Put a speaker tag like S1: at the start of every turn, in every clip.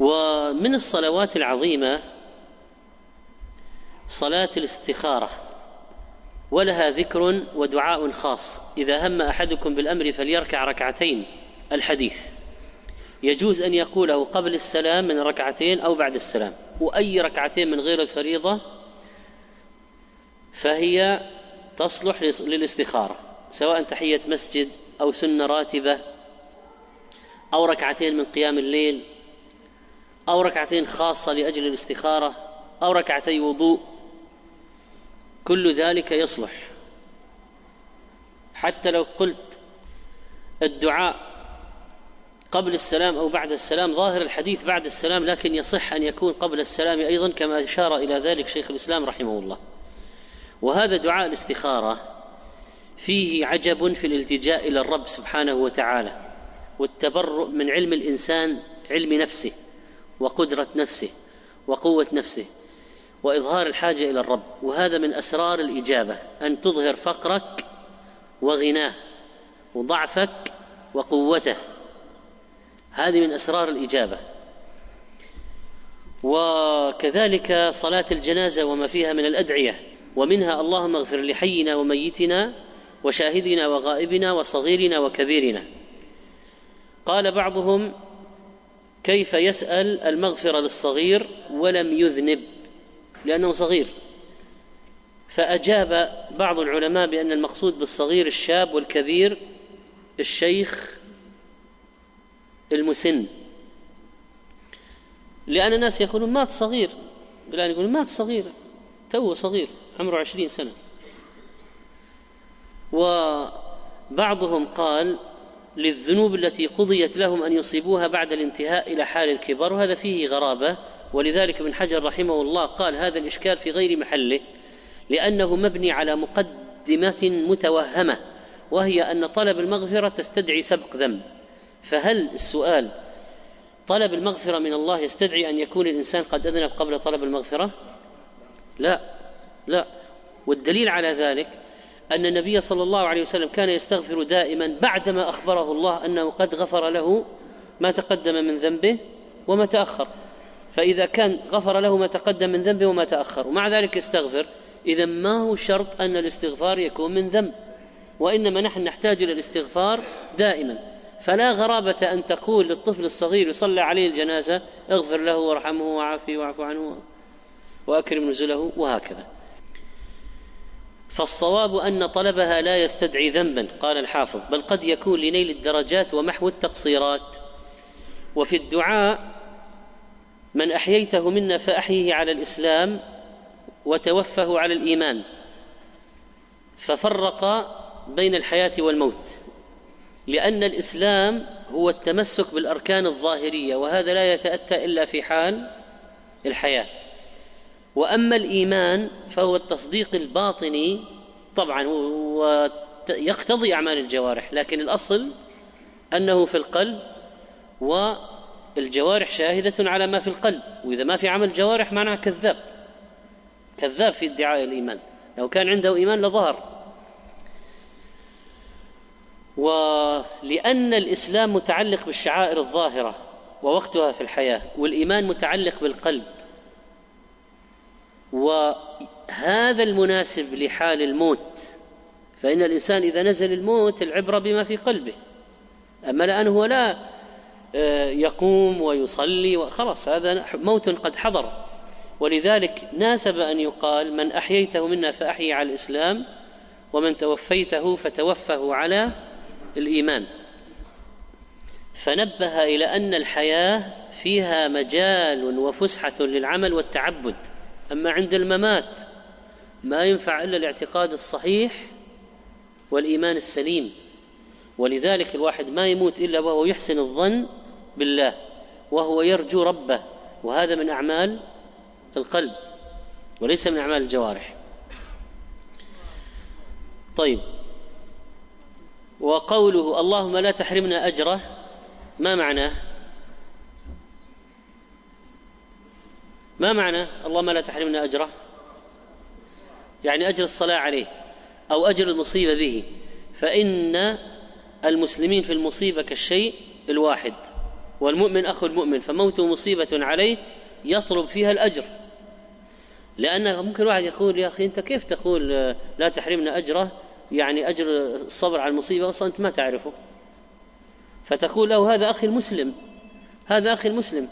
S1: ومن الصلوات العظيمة صلاة الاستخارة ولها ذكر ودعاء خاص. إذا هم أحدكم بالأمر فليركع ركعتين الحديث. يجوز أن يقوله قبل السلام من ركعتين أو بعد السلام. وأي ركعتين من غير الفريضة فهي تصلح للاستخارة سواء تحية مسجد أو سنة راتبة أو ركعتين من قيام الليل أو ركعتين خاصة لأجل الاستخارة أو ركعتي وضوء. كل ذلك يصلح. حتى لو قلت الدعاء قبل السلام أو بعد السلام ظاهر الحديث بعد السلام لكن يصح أن يكون قبل السلام أيضا كما أشار إلى ذلك شيخ الإسلام رحمه الله. وهذا دعاء الاستخارة فيه عجب في الالتجاء إلى الرب سبحانه وتعالى والتبرؤ من علم الإنسان علم نفسه. وقدرة نفسه وقوة نفسه وإظهار الحاجة إلى الرب. وهذا من أسرار الإجابة أن تظهر فقرك وغناه وضعفك وقوته. هذه من أسرار الإجابة. وكذلك صلاة الجنازة وما فيها من الأدعية ومنها اللهم اغفر لحينا وميتنا وشاهدنا وغائبنا وصغيرنا وكبيرنا. قال بعضهم كيف يسأل المغفرة للصغير ولم يذنب؟ لأنه صغير. فأجاب بعض العلماء بأن المقصود بالصغير الشاب والكبير الشيخ المسن. لأن الناس يقولون مات صغير. الآن يقولون مات صغير. تو صغير عمره عشرين سنة. وبعضهم قال للذنوب التي قضيت لهم أن يصيبوها بعد الانتهاء إلى حال الكبر وهذا فيه غرابة. ولذلك ابن حجر رحمه الله قال هذا الإشكال في غير محله لأنه مبني على مقدمة متوهمة وهي أن طلب المغفرة تستدعي سبق ذنب. فهل السؤال طلب المغفرة من الله يستدعي أن يكون الإنسان قد أذنب قبل طلب المغفرة؟ لا لا. والدليل على ذلك أن النبي صلى الله عليه وسلم كان يستغفر دائما بعدما أخبره الله أنه قد غفر له ما تقدم من ذنبه وما تأخر. فإذا كان غفر له ما تقدم من ذنبه وما تأخر. ومع ذلك يستغفر. إذا ما هو شرط أن الاستغفار يكون من ذنب وإنما نحن نحتاج إلى الاستغفار دائما. فلا غرابة أن تقول للطفل الصغير يصلى عليه الجنازة اغفر له وارحمه وعافيه واعف عنه وأكرم نزله وهكذا. فالصواب أن طلبها لا يستدعي ذنبا قال الحافظ بل قد يكون لنيل الدرجات ومحو التقصيرات. وفي الدعاء من أحييته منا فأحيه على الإسلام وتوفه على الإيمان. ففرق بين الحياة والموت لأن الإسلام هو التمسك بالأركان الظاهرية وهذا لا يتأتى إلا في حال الحياة. وأما الإيمان فهو التصديق الباطني طبعا ويقتضي أعمال الجوارح لكن الأصل أنه في القلب والجوارح شاهدة على ما في القلب وإذا ما في عمل جوارح معناه كذاب كذاب في ادعاء الإيمان. لو كان عنده إيمان لظهر. ولأن الإسلام متعلق بالشعائر الظاهرة ووقتها في الحياة والإيمان متعلق بالقلب وهذا المناسب لحال الموت فإن الإنسان إذا نزل الموت العبرة بما في قلبه. أما الآن هو لا آه، يقوم ويصلي خلاص هذا موت قد حضر. ولذلك ناسب أن يقال من أحييته منا فأحيي على الإسلام ومن توفيته فتوفه على الإيمان. فنبه إلى أن الحياة فيها مجال وفسحة للعمل والتعبد. أما عند الممات ما ينفع إلا الاعتقاد الصحيح والإيمان السليم ولذلك الواحد ما يموت إلا وهو يحسن الظن بالله وهو يرجو ربه وهذا من أعمال القلب وليس من أعمال الجوارح. طيب وقوله اللهم لا تحرمنا أجره ما معناه؟ ما معنى اللهم لا تحرمنا أجره؟ يعني أجر الصلاة عليه أو أجر المصيبة به. فإن المسلمين في المصيبة كالشيء الواحد والمؤمن أخو المؤمن فموته مصيبة عليه يطلب فيها الأجر. لأن ممكن واحد يقول يا أخي أنت كيف تقول لا تحرمنا أجره؟ يعني أجر الصبر على المصيبة أصلا أنت ما تعرفه. فتقول له هذا أخي المسلم هذا أخي المسلم.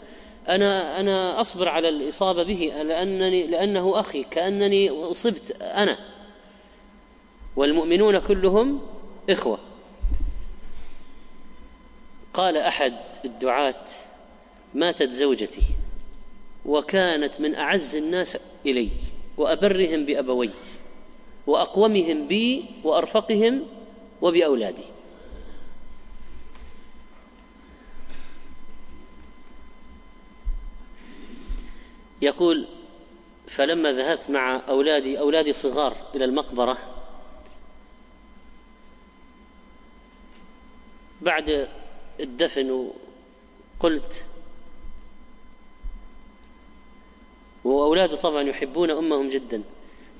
S1: أنا أنا أصبر على الإصابة به لأنني لأنه أخي كأنني أصبت أنا. والمؤمنون كلهم إخوة. قال أحد الدعاة ماتت زوجتي وكانت من أعز الناس إلي وأبرهم بأبوي وأقومهم بي وأرفقهم وبأولادي. يقول فلما ذهبت مع أولادي أولادي صغار إلى المقبرة بعد الدفن وقلت وأولاده طبعا يحبون أمهم جدا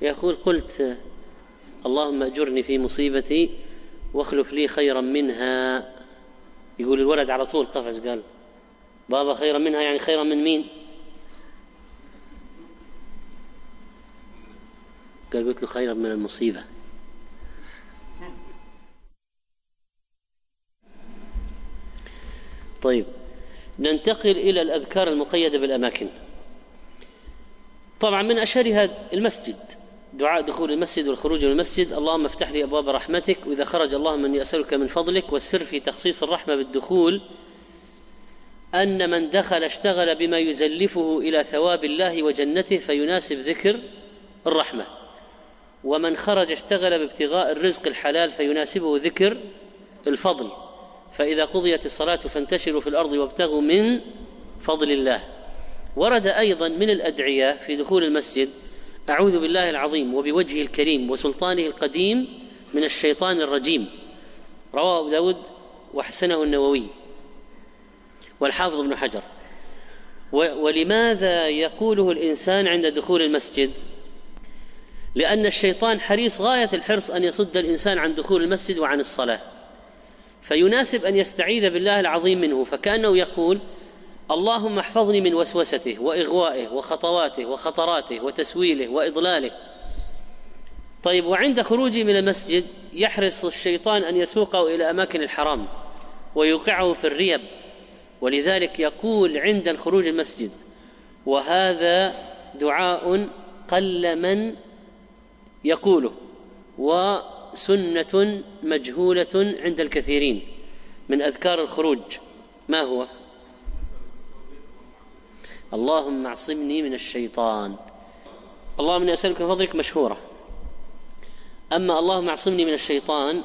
S1: يقول قلت اللهم أجرني في مصيبتي واخلف لي خيرا منها. يقول الولد على طول قفز قال بابا خيرا منها يعني خيرا من مين؟ قال قلت له خيرا من المصيبة. طيب ننتقل إلى الأذكار المقيدة بالأماكن. طبعا من أشهرها المسجد دعاء دخول المسجد والخروج من المسجد. اللهم افتح لي أبواب رحمتك وإذا خرج اللهم أني أسألك من فضلك والسر في تخصيص الرحمة بالدخول. أن من دخل اشتغل بما يزلفه إلى ثواب الله وجنته فيناسب ذكر الرحمة. ومن خرج اشتغل بابتغاء الرزق الحلال فيناسبه ذكر الفضل. فإذا قضيت الصلاة فانتشروا في الأرض وابتغوا من فضل الله. ورد أيضا من الأدعية في دخول المسجد أعوذ بالله العظيم وبوجهه الكريم وسلطانه القديم من الشيطان الرجيم. رواه أبو داود وحسنه النووي. والحافظ ابن حجر. ولماذا يقوله الإنسان عند دخول المسجد؟ لأن الشيطان حريص غاية الحرص أن يصد الإنسان عن دخول المسجد وعن الصلاة. فيناسب أن يستعيذ بالله العظيم منه فكأنه يقول اللهم احفظني من وسوسته وإغوائه وخطواته وخطراته وتسويله وإضلاله. طيب وعند خروجه من المسجد يحرص الشيطان أن يسوقه إلى أماكن الحرام ويوقعه في الريب ولذلك يقول عند الخروج المسجد وهذا دعاء قل من يقوله وسنة مجهولة عند الكثيرين من أذكار الخروج. ما هو؟ اللهم اعصمني من الشيطان. اللهم اني أسألك فضلك مشهورة. أما اللهم اعصمني من الشيطان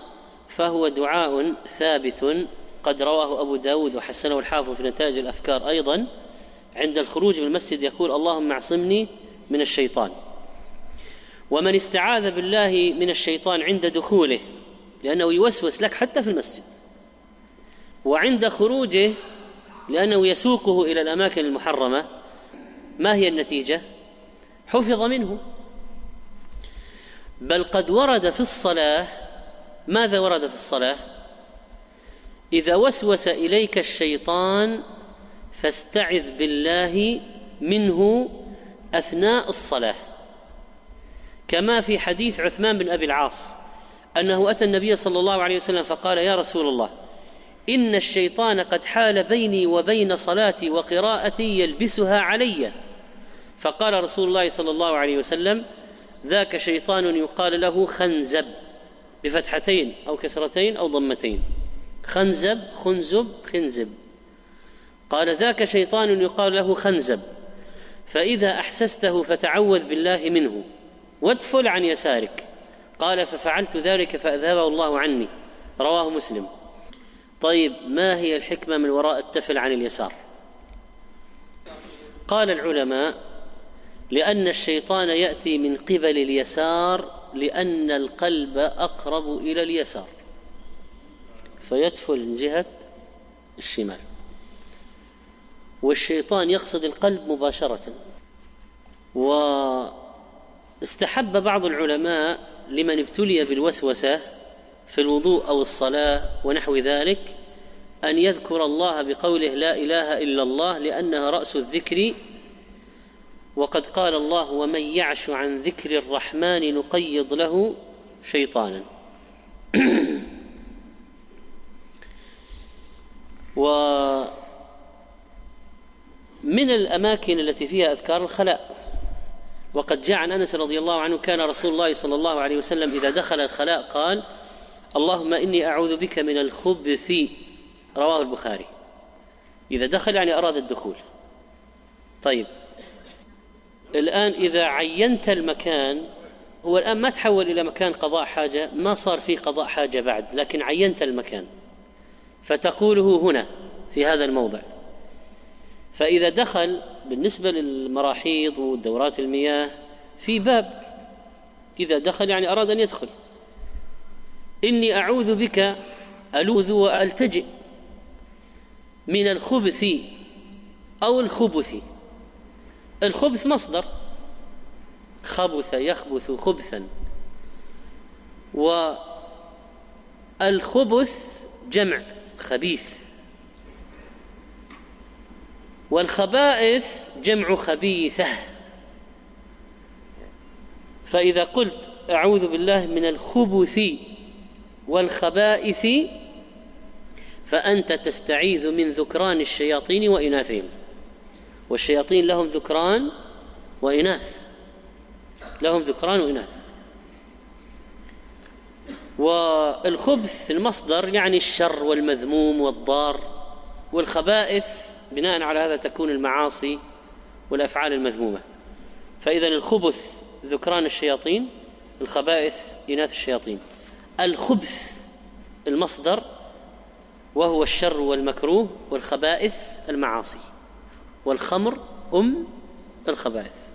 S1: فهو دعاء ثابت قد رواه أبو داود وحسنه الحافظ في نتائج الأفكار أيضا عند الخروج من المسجد يقول اللهم اعصمني من الشيطان. ومن استعاذ بالله من الشيطان عند دخوله لأنه يوسوس لك حتى في المسجد. وعند خروجه لأنه يسوقه إلى الأماكن المحرمة. ما هي النتيجة؟ حفظ منه. بل قد ورد في الصلاة. ماذا ورد في الصلاة؟ إذا وسوس إليك الشيطان فاستعذ بالله منه أثناء الصلاة. كما في حديث عثمان بن أبي العاص أنه أتى النبي صلى الله عليه وسلم فقال يا رسول الله إن الشيطان قد حال بيني وبين صلاتي وقراءتي يلبسها علي. فقال رسول الله صلى الله عليه وسلم ذاك شيطان يقال له خنزب بفتحتين أو كسرتين أو ضمتين. خنزب خنزب خنزب. قال ذاك شيطان يقال له خنزب فإذا أحسسته فتعوذ بالله منه. وادفل عن يسارك. قال ففعلت ذلك فاذهبه الله عني. رواه مسلم. طيب ما هي الحكمة من وراء التفل عن اليسار؟ قال العلماء لأن الشيطان يأتي من قبل اليسار لأن القلب أقرب إلى اليسار. فيدفل من جهة الشمال. والشيطان يقصد القلب مباشرة. واستحب بعض العلماء لمن ابتلي بالوسوسة في الوضوء أو الصلاة ونحو ذلك أن يذكر الله بقوله لا إله إلا الله لأنها رأس الذكر. وقد قال الله ومن يعش عن ذكر الرحمن نقيض له شيطانا. ومن الأماكن التي فيها أذكار الخلاء. وقد جاء عن أنس رضي الله عنه كان رسول الله صلى الله عليه وسلم إذا دخل الخلاء قال اللهم إني أعوذ بك من الخبث. رواه البخاري. إذا دخل يعني أراد الدخول. طيب. الآن إذا عينت المكان هو الآن ما تحول إلى مكان قضاء حاجة ما صار فيه قضاء حاجة بعد لكن عينت المكان. فتقوله هنا في هذا الموضع. فإذا دخل بالنسبة للمراحيض ودورات المياه في باب إذا دخل يعني أراد أن يدخل. إني أعوذ بك ألوذ وألتجئ من الخبث أو الخبث. الخبث مصدر. خبث يخبث خبثا. والخبث جمع خبيث. والخبائث جمع خبيثة. فإذا قلت أعوذ بالله من الخبث والخبائث فأنت تستعيذ من ذكران الشياطين وإناثهم. والشياطين لهم ذكران وإناث. لهم ذكران وإناث. والخبث المصدر يعني الشر والمذموم والضار والخبائث بناء على هذا تكون المعاصي والأفعال المذمومة. فإذا الخبث ذكران الشياطين الخبائث إناث الشياطين. الخبث المصدر وهو الشر والمكروه والخبائث المعاصي والخمر أم الخبائث.